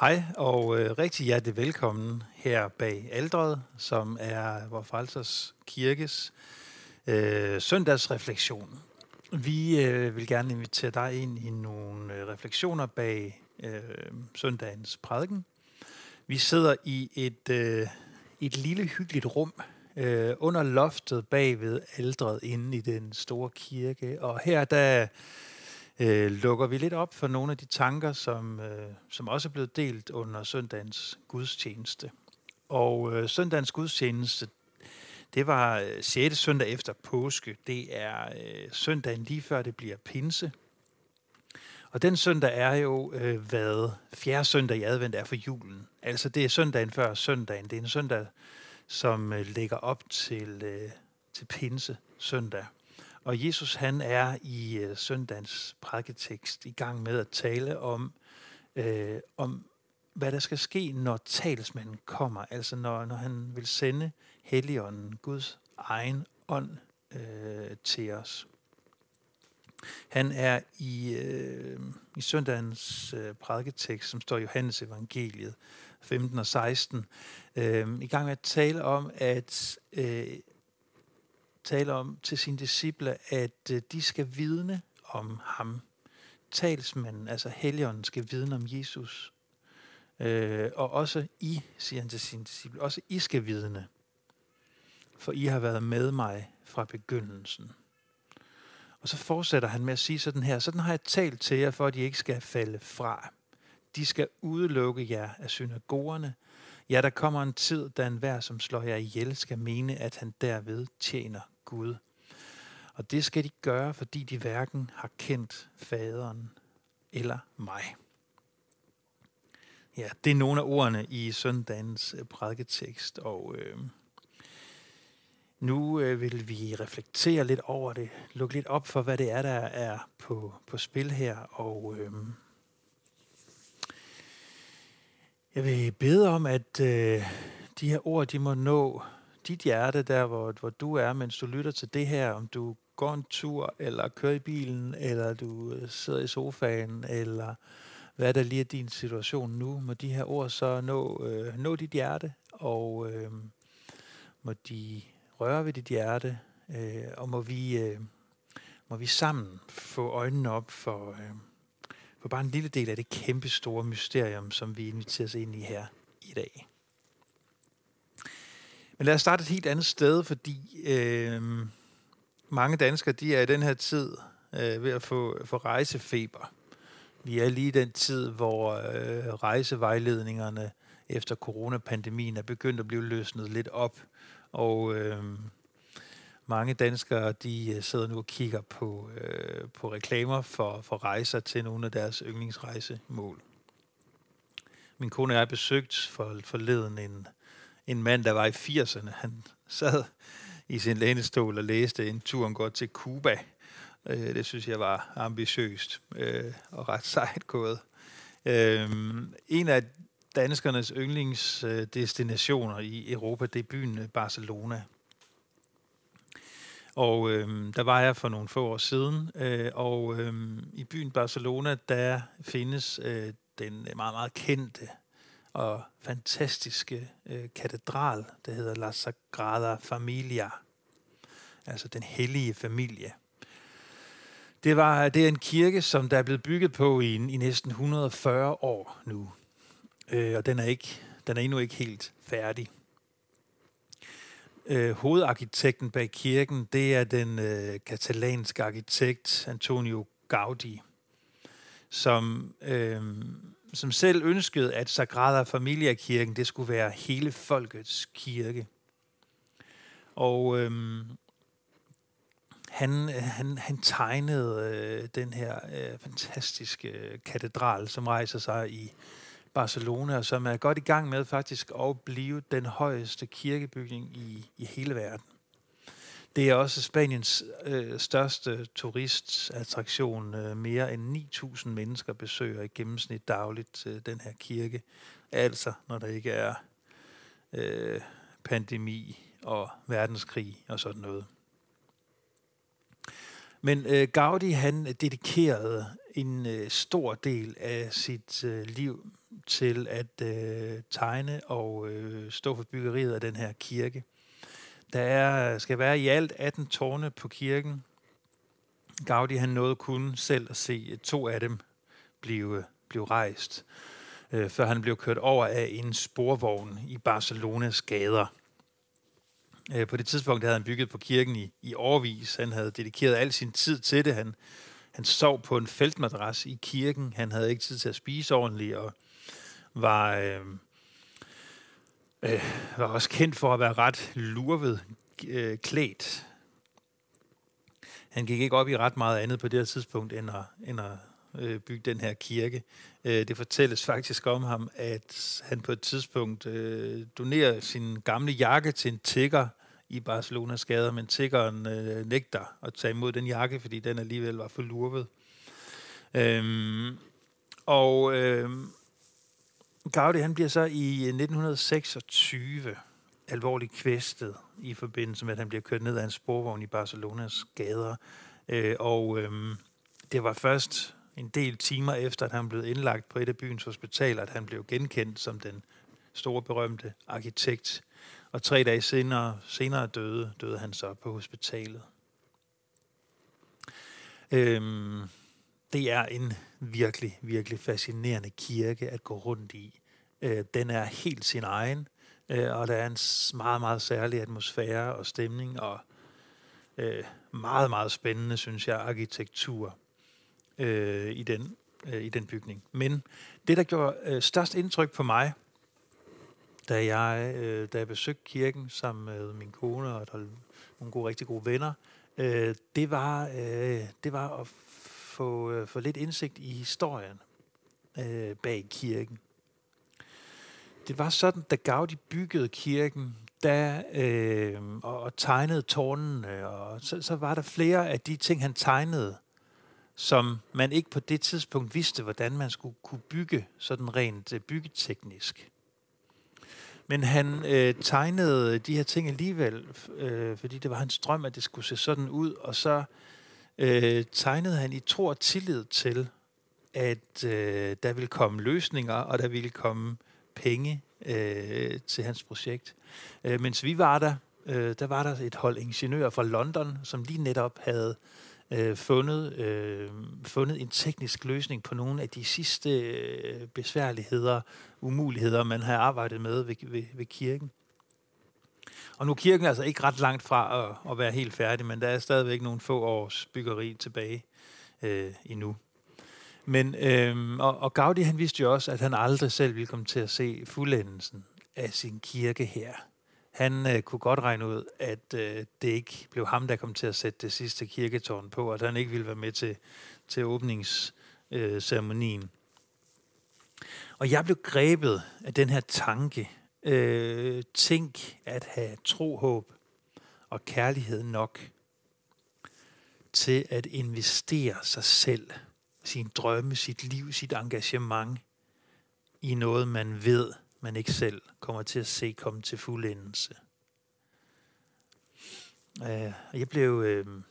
Hej og øh, rigtig hjertelig velkommen her bag Aldret, som er vor Frelsers Kirkes øh, søndagsreflektion. Vi øh, vil gerne invitere dig ind i nogle øh, refleksioner bag øh, søndagens prædiken. Vi sidder i et, øh, et lille hyggeligt rum øh, under loftet bag ved Aldret inde i den store kirke, og her der øh, lukker vi lidt op for nogle af de tanker, som, øh, som også er blevet delt under søndagens gudstjeneste. Og øh, søndagens gudstjeneste, det var øh, 6. søndag efter påske. Det er øh, søndagen lige før det bliver pinse. Og den søndag er jo, øh, hvad fjerde søndag i advent er for julen. Altså det er søndagen før søndagen. Det er en søndag, som øh, ligger op til, øh, til pinse søndag. Og Jesus han er i øh, søndagens prædiketekst i gang med at tale om, øh, om hvad der skal ske, når talsmanden kommer. Altså når, når han vil sende Helligånden, Guds egen ånd, øh, til os. Han er i, øh, i søndagens øh, prædiketekst, som står i Johannes evangeliet 15 og 16, øh, i gang med at tale om, at øh, taler om til sine disciple, at øh, de skal vidne om ham. Talsmanden, altså Helligånden, skal vidne om Jesus. Øh, og også I, siger han til sine disciple, også I skal vidne. For I har været med mig fra begyndelsen. Og så fortsætter han med at sige sådan her, sådan har jeg talt til jer, for at I ikke skal falde fra. De skal udelukke jer af synagogerne. Ja, der kommer en tid, da enhver, som slår jer ihjel, skal mene, at han derved tjener Gud. Og det skal de gøre, fordi de hverken har kendt faderen eller mig. Ja, det er nogle af ordene i søndagens øh, prædiketekst, og øh, nu øh, vil vi reflektere lidt over det, lukke lidt op for, hvad det er, der er på, på spil her, og øh, jeg vil bede om, at øh, de her ord, de må nå dit hjerte der, hvor, hvor du er, mens du lytter til det her, om du går en tur, eller kører i bilen, eller du øh, sidder i sofaen, eller hvad der lige er din situation nu, må de her ord så nå, øh, nå dit hjerte, og øh, må de røre ved dit hjerte, øh, og må vi, øh, må vi sammen få øjnene op for, øh, for bare en lille del af det kæmpe store mysterium, som vi inviteres ind i her i dag. Men lad os starte et helt andet sted, fordi øh, mange danskere de er i den her tid øh, ved at få, få rejsefeber. Vi er lige i den tid, hvor øh, rejsevejledningerne efter coronapandemien er begyndt at blive løsnet lidt op. Og øh, mange danskere de øh, sidder nu og kigger på, øh, på reklamer for, for rejser til nogle af deres yndlingsrejsemål. Min kone og jeg besøgt for, forleden en, en mand, der var i 80'erne. Han sad i sin lænestol og læste en tur går til Cuba. Øh, det synes jeg var ambitiøst øh, og ret sejt gået. Øh, en af danskernes yndlingsdestinationer i Europa, det er byen Barcelona. Og øh, der var jeg for nogle få år siden, øh, og øh, i byen Barcelona, der findes øh, den meget, meget kendte og fantastiske øh, katedral, der hedder La Sagrada Familia, altså den hellige familie. Det, var, det er en kirke, som der er blevet bygget på i, i næsten 140 år nu, øh, og den er, ikke, den er endnu ikke helt færdig. Øh, hovedarkitekten bag kirken, det er den øh, katalanske arkitekt Antonio Gaudi, som øh, som selv ønskede, at Sagrada Familia-kirken, det skulle være hele folkets kirke. Og øhm, han, han, han tegnede øh, den her øh, fantastiske øh, katedral, som rejser sig i Barcelona, og som er godt i gang med faktisk at blive den højeste kirkebygning i, i hele verden. Det er også Spaniens øh, største turistattraktion. Øh, mere end 9.000 mennesker besøger i gennemsnit dagligt øh, den her kirke. Altså, når der ikke er øh, pandemi og verdenskrig og sådan noget. Men øh, Gaudi han dedikerede en øh, stor del af sit øh, liv til at øh, tegne og øh, stå for byggeriet af den her kirke. Der er, skal være i alt 18 tårne på kirken. Gaudi han nåede kun selv at se to af dem blive, øh, blive rejst, øh, før han blev kørt over af en sporvogn i Barcelonas gader. Øh, på det tidspunkt havde han bygget på kirken i, i årvis. Han havde dedikeret al sin tid til det. Han, han sov på en feltmadras i kirken. Han havde ikke tid til at spise ordentligt, og var, øh, øh, var også kendt for at være ret lurvet øh, klædt. Han gik ikke op i ret meget andet på det her tidspunkt, end at, end at øh, bygge den her kirke. Øh, det fortælles faktisk om ham, at han på et tidspunkt øh, donerer sin gamle jakke til en tigger i Barcelonas gader, men tiggeren øh, nægter at tage imod den jakke, fordi den alligevel var for lurvet. Øhm, og øh, Gaudi han bliver så i øh, 1926 alvorligt kvæstet i forbindelse med, at han bliver kørt ned af en sporvogn i Barcelonas gader. Øh, og øh, det var først en del timer efter, at han blev indlagt på et af byens hospitaler, at han blev genkendt som den store berømte arkitekt. Og tre dage senere, senere døde, døde han så på hospitalet. Øhm, det er en virkelig, virkelig fascinerende kirke at gå rundt i. Øh, den er helt sin egen, øh, og der er en meget, meget særlig atmosfære og stemning, og øh, meget, meget spændende, synes jeg, arkitektur øh, i, den, øh, i den bygning. Men det, der gjorde øh, størst indtryk på mig, da jeg, øh, da jeg besøgte kirken sammen med min kone og der nogle gode, rigtig gode venner, øh, det, var, øh, det var at få, øh, få lidt indsigt i historien øh, bag kirken. Det var sådan, da Gaudi byggede kirken, da, øh, og, og tegnede tårnene, og så, så var der flere af de ting, han tegnede, som man ikke på det tidspunkt vidste, hvordan man skulle kunne bygge sådan rent øh, byggeteknisk. Men han øh, tegnede de her ting alligevel, øh, fordi det var hans drøm, at det skulle se sådan ud, og så øh, tegnede han i tro og tillid til, at øh, der ville komme løsninger, og der ville komme penge øh, til hans projekt. Øh, mens vi var der, øh, der var der et hold ingeniører fra London, som lige netop havde øh, fundet, øh, fundet en teknisk løsning på nogle af de sidste øh, besværligheder, umuligheder, man har arbejdet med ved, ved, ved kirken. Og nu er kirken altså ikke ret langt fra at, at være helt færdig, men der er stadigvæk nogle få års byggeri tilbage øh, endnu. Men, øh, og, og Gaudi han vidste jo også, at han aldrig selv ville komme til at se fuldendelsen af sin kirke her han øh, kunne godt regne ud, at øh, det ikke blev ham, der kom til at sætte det sidste kirketårn på, og at han ikke ville være med til, til åbningsceremonien. Øh, og jeg blev grebet af den her tanke. Øh, tænk at have tro, håb og kærlighed nok til at investere sig selv, sin drømme, sit liv, sit engagement i noget, man ved, man ikke selv kommer til at se komme til fuldendelse. Uh, jeg blev, uh,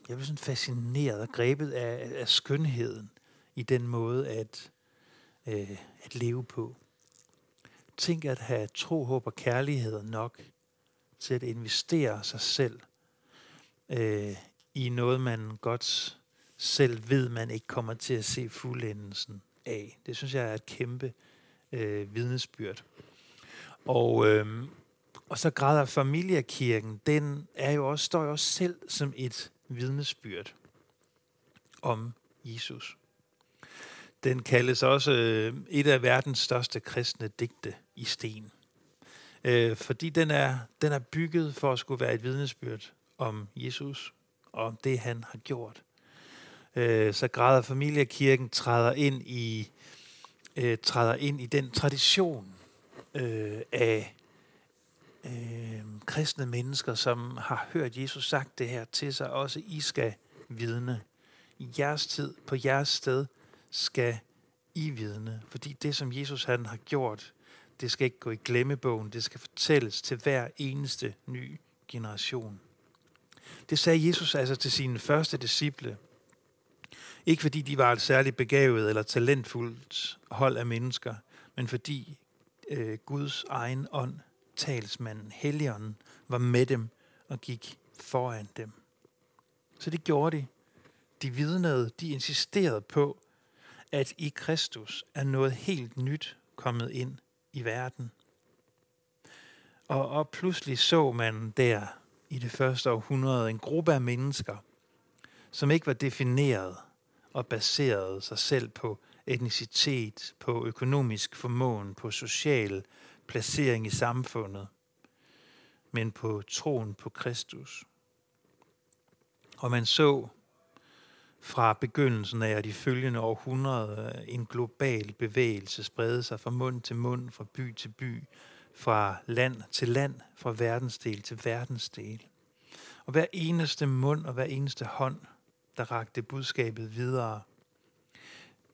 jeg blev sådan fascineret og grebet af, af skønheden i den måde at, uh, at leve på. Tænk at have tro, håb og kærlighed nok til at investere sig selv øh, i noget, man godt selv ved, man ikke kommer til at se fuldendelsen af. Det synes jeg er et kæmpe øh, vidnesbyrd. Og, øh, og så græder familiekirken, den er jo også, står jo også selv som et vidnesbyrd om Jesus. Den kaldes også øh, et af verdens største kristne digte i sten. Øh, fordi den er, den er bygget for at skulle være et vidnesbyrd om Jesus og om det, han har gjort. Øh, så græder familiekirken træder ind i, øh, træder ind i den tradition, øh, af øh, kristne mennesker, som har hørt Jesus sagt det her til sig, også I skal vidne. I jeres tid, på jeres sted, skal I vidne. Fordi det, som Jesus han har gjort, det skal ikke gå i glemmebogen. Det skal fortælles til hver eneste ny generation. Det sagde Jesus altså til sine første disciple. Ikke fordi de var et særligt begavet eller talentfuldt hold af mennesker, men fordi øh, Guds egen ånd, talsmanden, Helligånden, var med dem og gik foran dem. Så det gjorde de. De vidnede, de insisterede på, at i Kristus er noget helt nyt kommet ind i verden. Og, og pludselig så man der i det første århundrede en gruppe af mennesker, som ikke var defineret og baseret sig selv på etnicitet, på økonomisk formåen, på social placering i samfundet, men på troen på Kristus. Og man så fra begyndelsen af de følgende århundreder øh, en global bevægelse sprede sig fra mund til mund, fra by til by, fra land til land, fra verdensdel til verdensdel. Og hver eneste mund og hver eneste hånd, der rakte budskabet videre,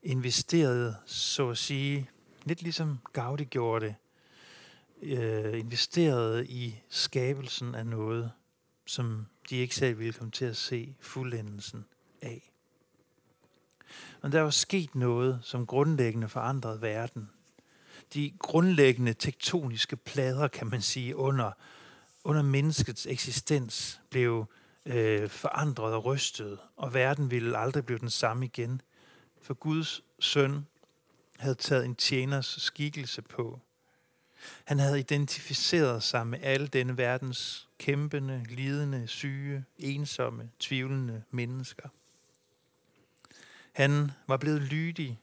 investerede, så at sige, lidt ligesom Gaudi gjorde det, øh, investerede i skabelsen af noget, som de ikke selv ville komme til at se fuldendelsen af. Men der var sket noget, som grundlæggende forandrede verden. De grundlæggende tektoniske plader, kan man sige, under, under menneskets eksistens blev øh, forandret og rystet, og verden ville aldrig blive den samme igen. For Guds søn havde taget en tjeners skikkelse på. Han havde identificeret sig med alle denne verdens kæmpende, lidende, syge, ensomme, tvivlende mennesker. Han var blevet lydig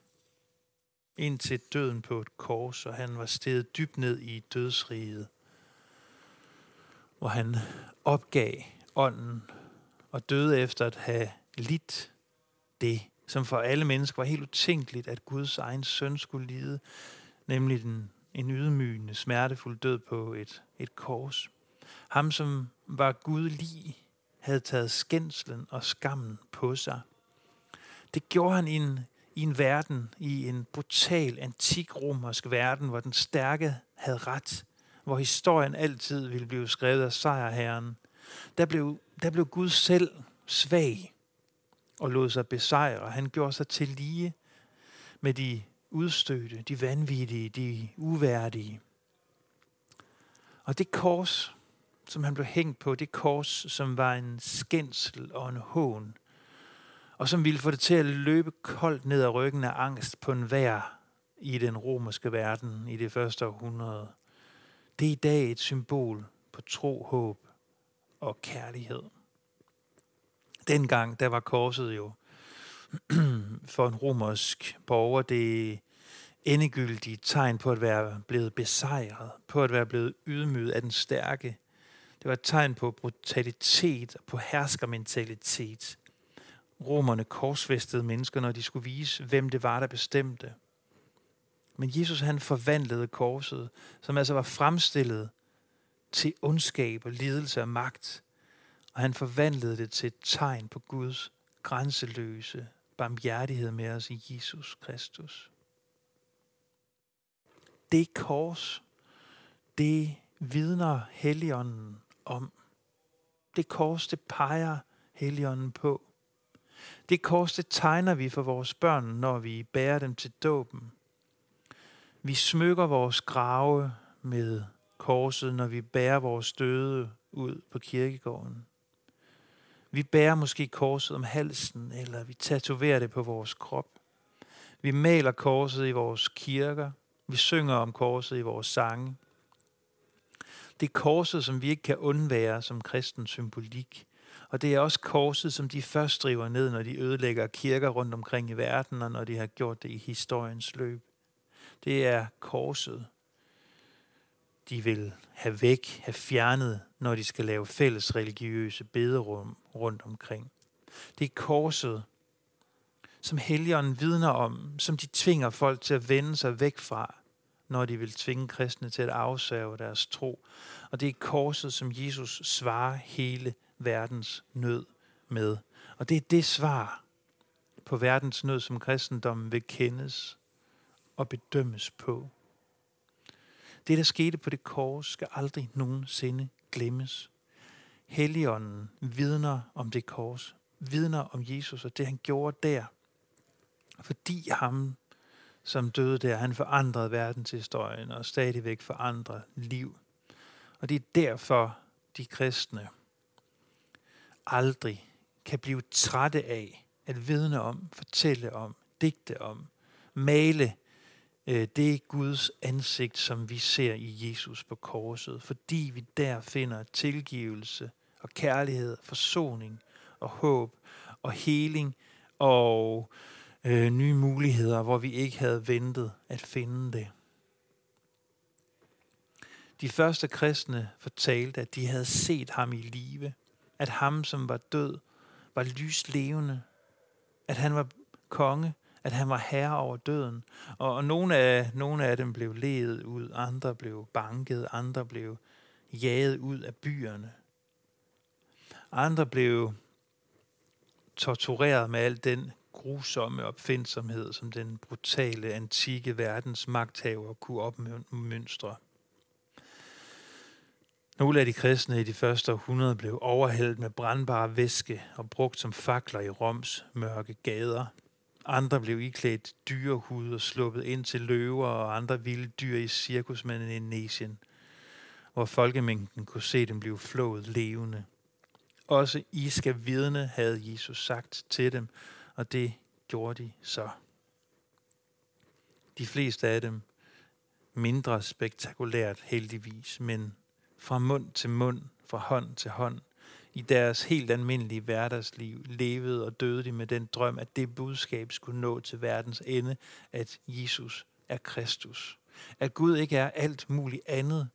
indtil døden på et kors, og han var steget dybt ned i dødsriget, hvor han opgav ånden og døde efter at have lidt det, som for alle mennesker var helt utænkeligt, at Guds egen søn skulle lide, nemlig den, en ydmygende, smertefuld død på et, et kors. Ham, som var Gud lige, havde taget skændslen og skammen på sig. Det gjorde han i en, i en verden, i en brutal, antik romersk verden, hvor den stærke havde ret, hvor historien altid ville blive skrevet af sejrherren. Der blev, der blev Gud selv svag og lod sig besejre. Han gjorde sig til lige med de udstødte, de vanvittige, de uværdige. Og det kors, som han blev hængt på, det kors, som var en skændsel og en hån, og som ville få det til at løbe koldt ned ad ryggen af angst på en vær i den romerske verden i det første århundrede. Det er i dag et symbol på tro, håb og kærlighed. Dengang, der var korset jo for en romersk borger det endegyldige tegn på at være blevet besejret, på at være blevet ydmyget af den stærke. Det var et tegn på brutalitet og på herskermentalitet romerne korsfæstede mennesker, når de skulle vise, hvem det var, der bestemte. Men Jesus han forvandlede korset, som altså var fremstillet til ondskab og lidelse og magt. Og han forvandlede det til et tegn på Guds grænseløse barmhjertighed med os i Jesus Kristus. Det kors, det vidner Helligånden om. Det kors, det peger Helligånden på. Det kors, det tegner vi for vores børn, når vi bærer dem til dåben. Vi smykker vores grave med korset, når vi bærer vores døde ud på kirkegården. Vi bærer måske korset om halsen, eller vi tatoverer det på vores krop. Vi maler korset i vores kirker. Vi synger om korset i vores sange. Det er korset, som vi ikke kan undvære som kristen symbolik. Og det er også korset, som de først driver ned, når de ødelægger kirker rundt omkring i verden, og når de har gjort det i historiens løb. Det er korset, de vil have væk, have fjernet, når de skal lave fælles religiøse bederum rundt omkring. Det er korset, som helligånden vidner om, som de tvinger folk til at vende sig væk fra, når de vil tvinge kristne til at afsave deres tro. Og det er korset, som Jesus svarer hele verdens nød med. Og det er det svar på verdens nød, som kristendommen vil kendes og bedømmes på. Det, der skete på det kors, skal aldrig nogensinde glemmes. Helligånden vidner om det kors, vidner om Jesus og det, han gjorde der. Fordi ham, som døde der. Han forandrede verdenshistorien og stadigvæk forandrer liv. Og det er derfor, de kristne aldrig kan blive trætte af at vidne om, fortælle om, digte om, male øh, det Guds ansigt, som vi ser i Jesus på korset, fordi vi der finder tilgivelse og kærlighed, forsoning og håb og heling og øh, nye muligheder, hvor vi ikke havde ventet at finde det. De første kristne fortalte, at de havde set ham i live, at ham, som var død, var lyslevende, at han var konge, at han var herre over døden. Og, og nogle, af, nogle af dem blev ledet ud, andre blev banket, andre blev jaget ud af byerne. Andre blev tortureret med al den grusomme opfindsomhed, som den brutale antikke verdens magthaver kunne opmønstre. Nogle af de kristne i de første århundrede blev overhældt med brandbare væske og brugt som fakler i Roms mørke gader. Andre blev iklædt dyrehud og sluppet ind til løver og andre vilde dyr i cirkusmanden i Nesien, hvor folkemængden kunne se dem blive flået levende. Også I skal vidne, havde Jesus sagt til dem, og det gjorde de så. De fleste af dem mindre spektakulært heldigvis, men fra mund til mund, fra hånd til hånd. I deres helt almindelige hverdagsliv levede og døde de med den drøm, at det budskab skulle nå til verdens ende, at Jesus er Kristus. At Gud ikke er alt muligt andet.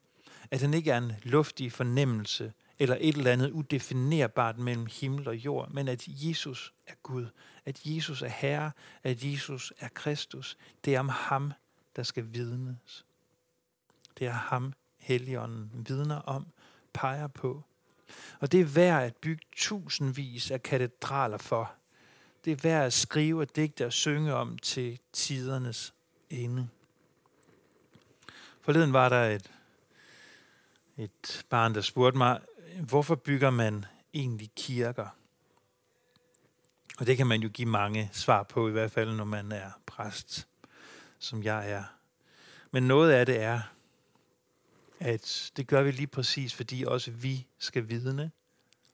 At han ikke er en luftig fornemmelse eller et eller andet udefinerbart mellem himmel og jord, men at Jesus er Gud. At Jesus er Herre. At Jesus er Kristus. Det er om ham, der skal vidnes. Det er ham, Helligånden vidner om, peger på. Og det er værd at bygge tusindvis af katedraler for. Det er værd at skrive og digte og synge om til tidernes ende. Forleden var der et, et barn, der spurgte mig, hvorfor bygger man egentlig kirker? Og det kan man jo give mange svar på, i hvert fald når man er præst, som jeg er. Men noget af det er, at det gør vi lige præcis, fordi også vi skal vidne.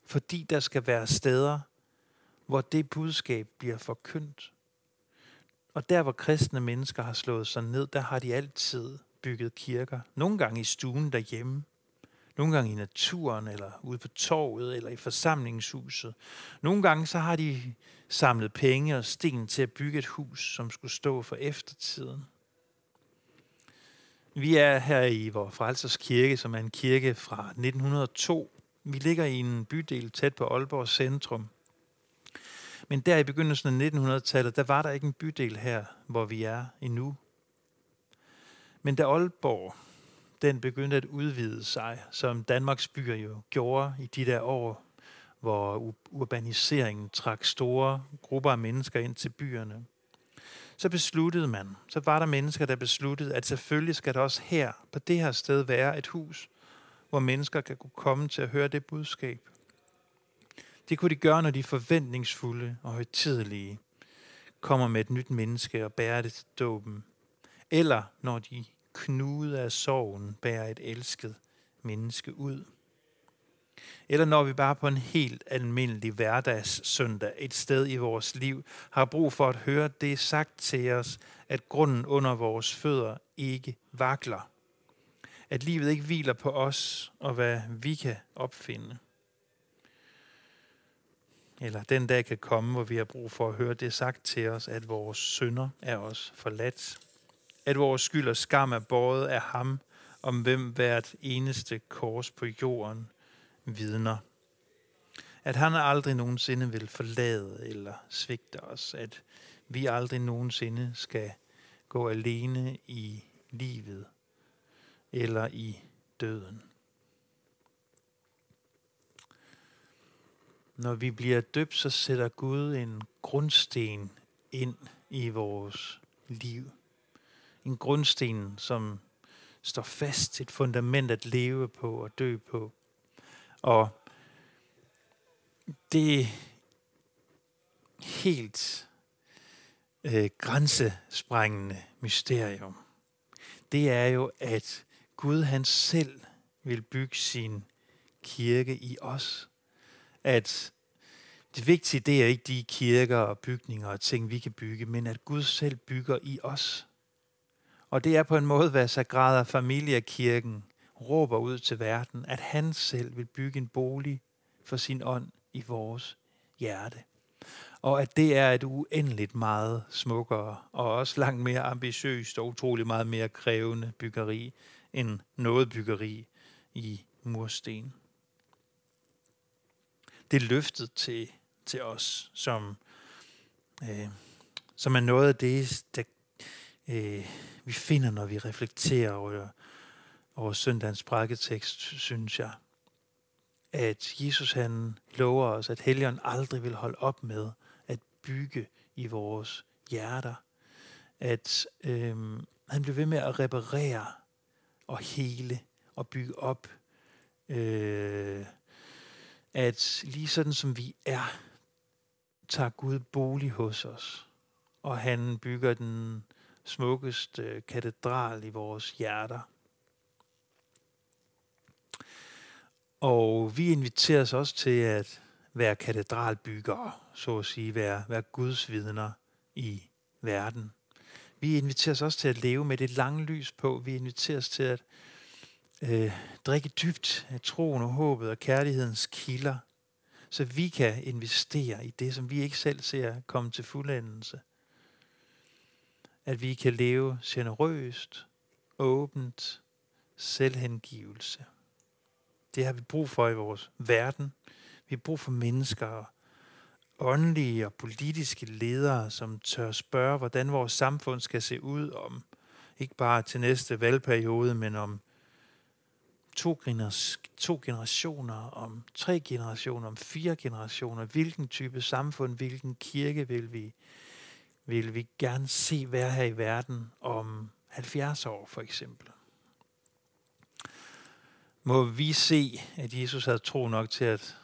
Fordi der skal være steder, hvor det budskab bliver forkyndt. Og der, hvor kristne mennesker har slået sig ned, der har de altid bygget kirker. Nogle gange i stuen derhjemme. Nogle gange i naturen, eller ude på torvet, eller i forsamlingshuset. Nogle gange så har de samlet penge og sten til at bygge et hus, som skulle stå for eftertiden. Vi er her i vores Frelsers Kirke, som er en kirke fra 1902. Vi ligger i en bydel tæt på Aalborg centrum. Men der i begyndelsen af 1900-tallet, der var der ikke en bydel her, hvor vi er endnu. Men da Aalborg, den begyndte at udvide sig, som Danmarks byer jo gjorde i de der år, hvor urbaniseringen trak store grupper af mennesker ind til byerne, så besluttede man, så var der mennesker, der besluttede, at selvfølgelig skal der også her, på det her sted, være et hus, hvor mennesker kan kunne komme til at høre det budskab. Det kunne de gøre, når de forventningsfulde og højtidelige kommer med et nyt menneske og bærer det til dåben. Eller når de knude af sorgen bærer et elsket menneske ud. Eller når vi bare på en helt almindelig hverdags søndag et sted i vores liv har brug for at høre det sagt til os, at grunden under vores fødder ikke vakler. At livet ikke hviler på os og hvad vi kan opfinde. Eller den dag kan komme, hvor vi har brug for at høre det sagt til os, at vores synder er os forladt. At vores skyld og skam er båret af ham, om hvem hvert eneste kors på jorden – vidner. At han aldrig nogensinde vil forlade eller svigte os. At vi aldrig nogensinde skal gå alene i livet eller i døden. Når vi bliver døbt, så sætter Gud en grundsten ind i vores liv. En grundsten, som står fast, et fundament at leve på og dø på. Og det helt øh, grænsesprængende mysterium, det er jo, at Gud han selv vil bygge sin kirke i os. At det vigtige, det er ikke de kirker og bygninger og ting, vi kan bygge, men at Gud selv bygger i os. Og det er på en måde, hvad Sagrada Familia-kirken råber ud til verden, at han selv vil bygge en bolig for sin ånd i vores hjerte. Og at det er et uendeligt meget smukkere og også langt mere ambitiøst og utrolig meget mere krævende byggeri end noget byggeri i mursten. Det er løftet til, til os, som, øh, som er noget af det, der, øh, vi finder, når vi reflekterer over, og søndagens prædiketekst, synes jeg. At Jesus han lover os, at Helligånden aldrig vil holde op med at bygge i vores hjerter. At øhm, han bliver ved med at reparere og hele og bygge op. Øh, at lige sådan som vi er, tager Gud bolig hos os, og han bygger den smukkeste øh, katedral i vores hjerter. Og vi inviteres også til at være katedralbyggere, så at sige, være, være Guds vidner i verden. Vi inviteres også til at leve med det lange lys på. Vi inviteres til at øh, drikke dybt af troen og håbet og kærlighedens kilder, så vi kan investere i det, som vi ikke selv ser komme til fuldendelse. At vi kan leve generøst, åbent, selvhengivelse. Det har vi brug for i vores verden. Vi har brug for mennesker, åndelige og politiske ledere, som tør spørge, hvordan vores samfund skal se ud om ikke bare til næste valgperiode, men om to, to generationer, om tre generationer, om fire generationer. Hvilken type samfund, hvilken kirke vil vi, vil vi gerne se være her i verden om 70 år for eksempel? Må vi se, at Jesus havde tro nok til at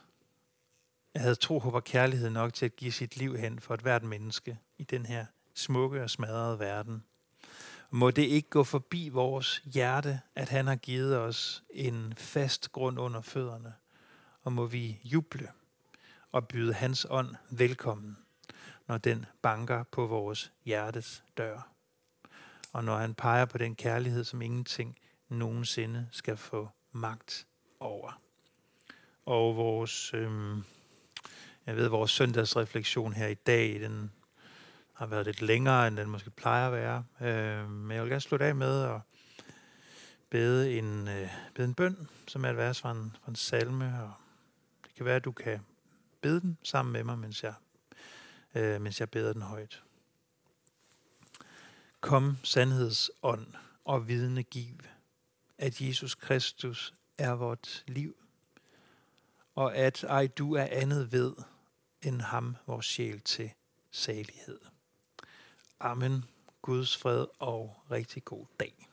havde tro, håb og kærlighed nok til at give sit liv hen for et hvert menneske i den her smukke og smadrede verden. Må det ikke gå forbi vores hjerte, at han har givet os en fast grund under fødderne. Og må vi juble og byde hans ånd velkommen, når den banker på vores hjertes dør. Og når han peger på den kærlighed, som ingenting nogensinde skal få magt over. Og vores, øh, jeg ved, vores søndagsrefleksion her i dag, den har været lidt længere, end den måske plejer at være. Øh, men jeg vil gerne slutte af med at bede en, øh, bede en bøn, som er et vers fra en, fra en salme. Og det kan være, at du kan bede den sammen med mig, mens jeg, øh, mens jeg beder den højt. Kom sandhedsånd og vidne giv, at Jesus Kristus er vort liv, og at ej du er andet ved end ham, vores sjæl til salighed. Amen. Guds fred og rigtig god dag.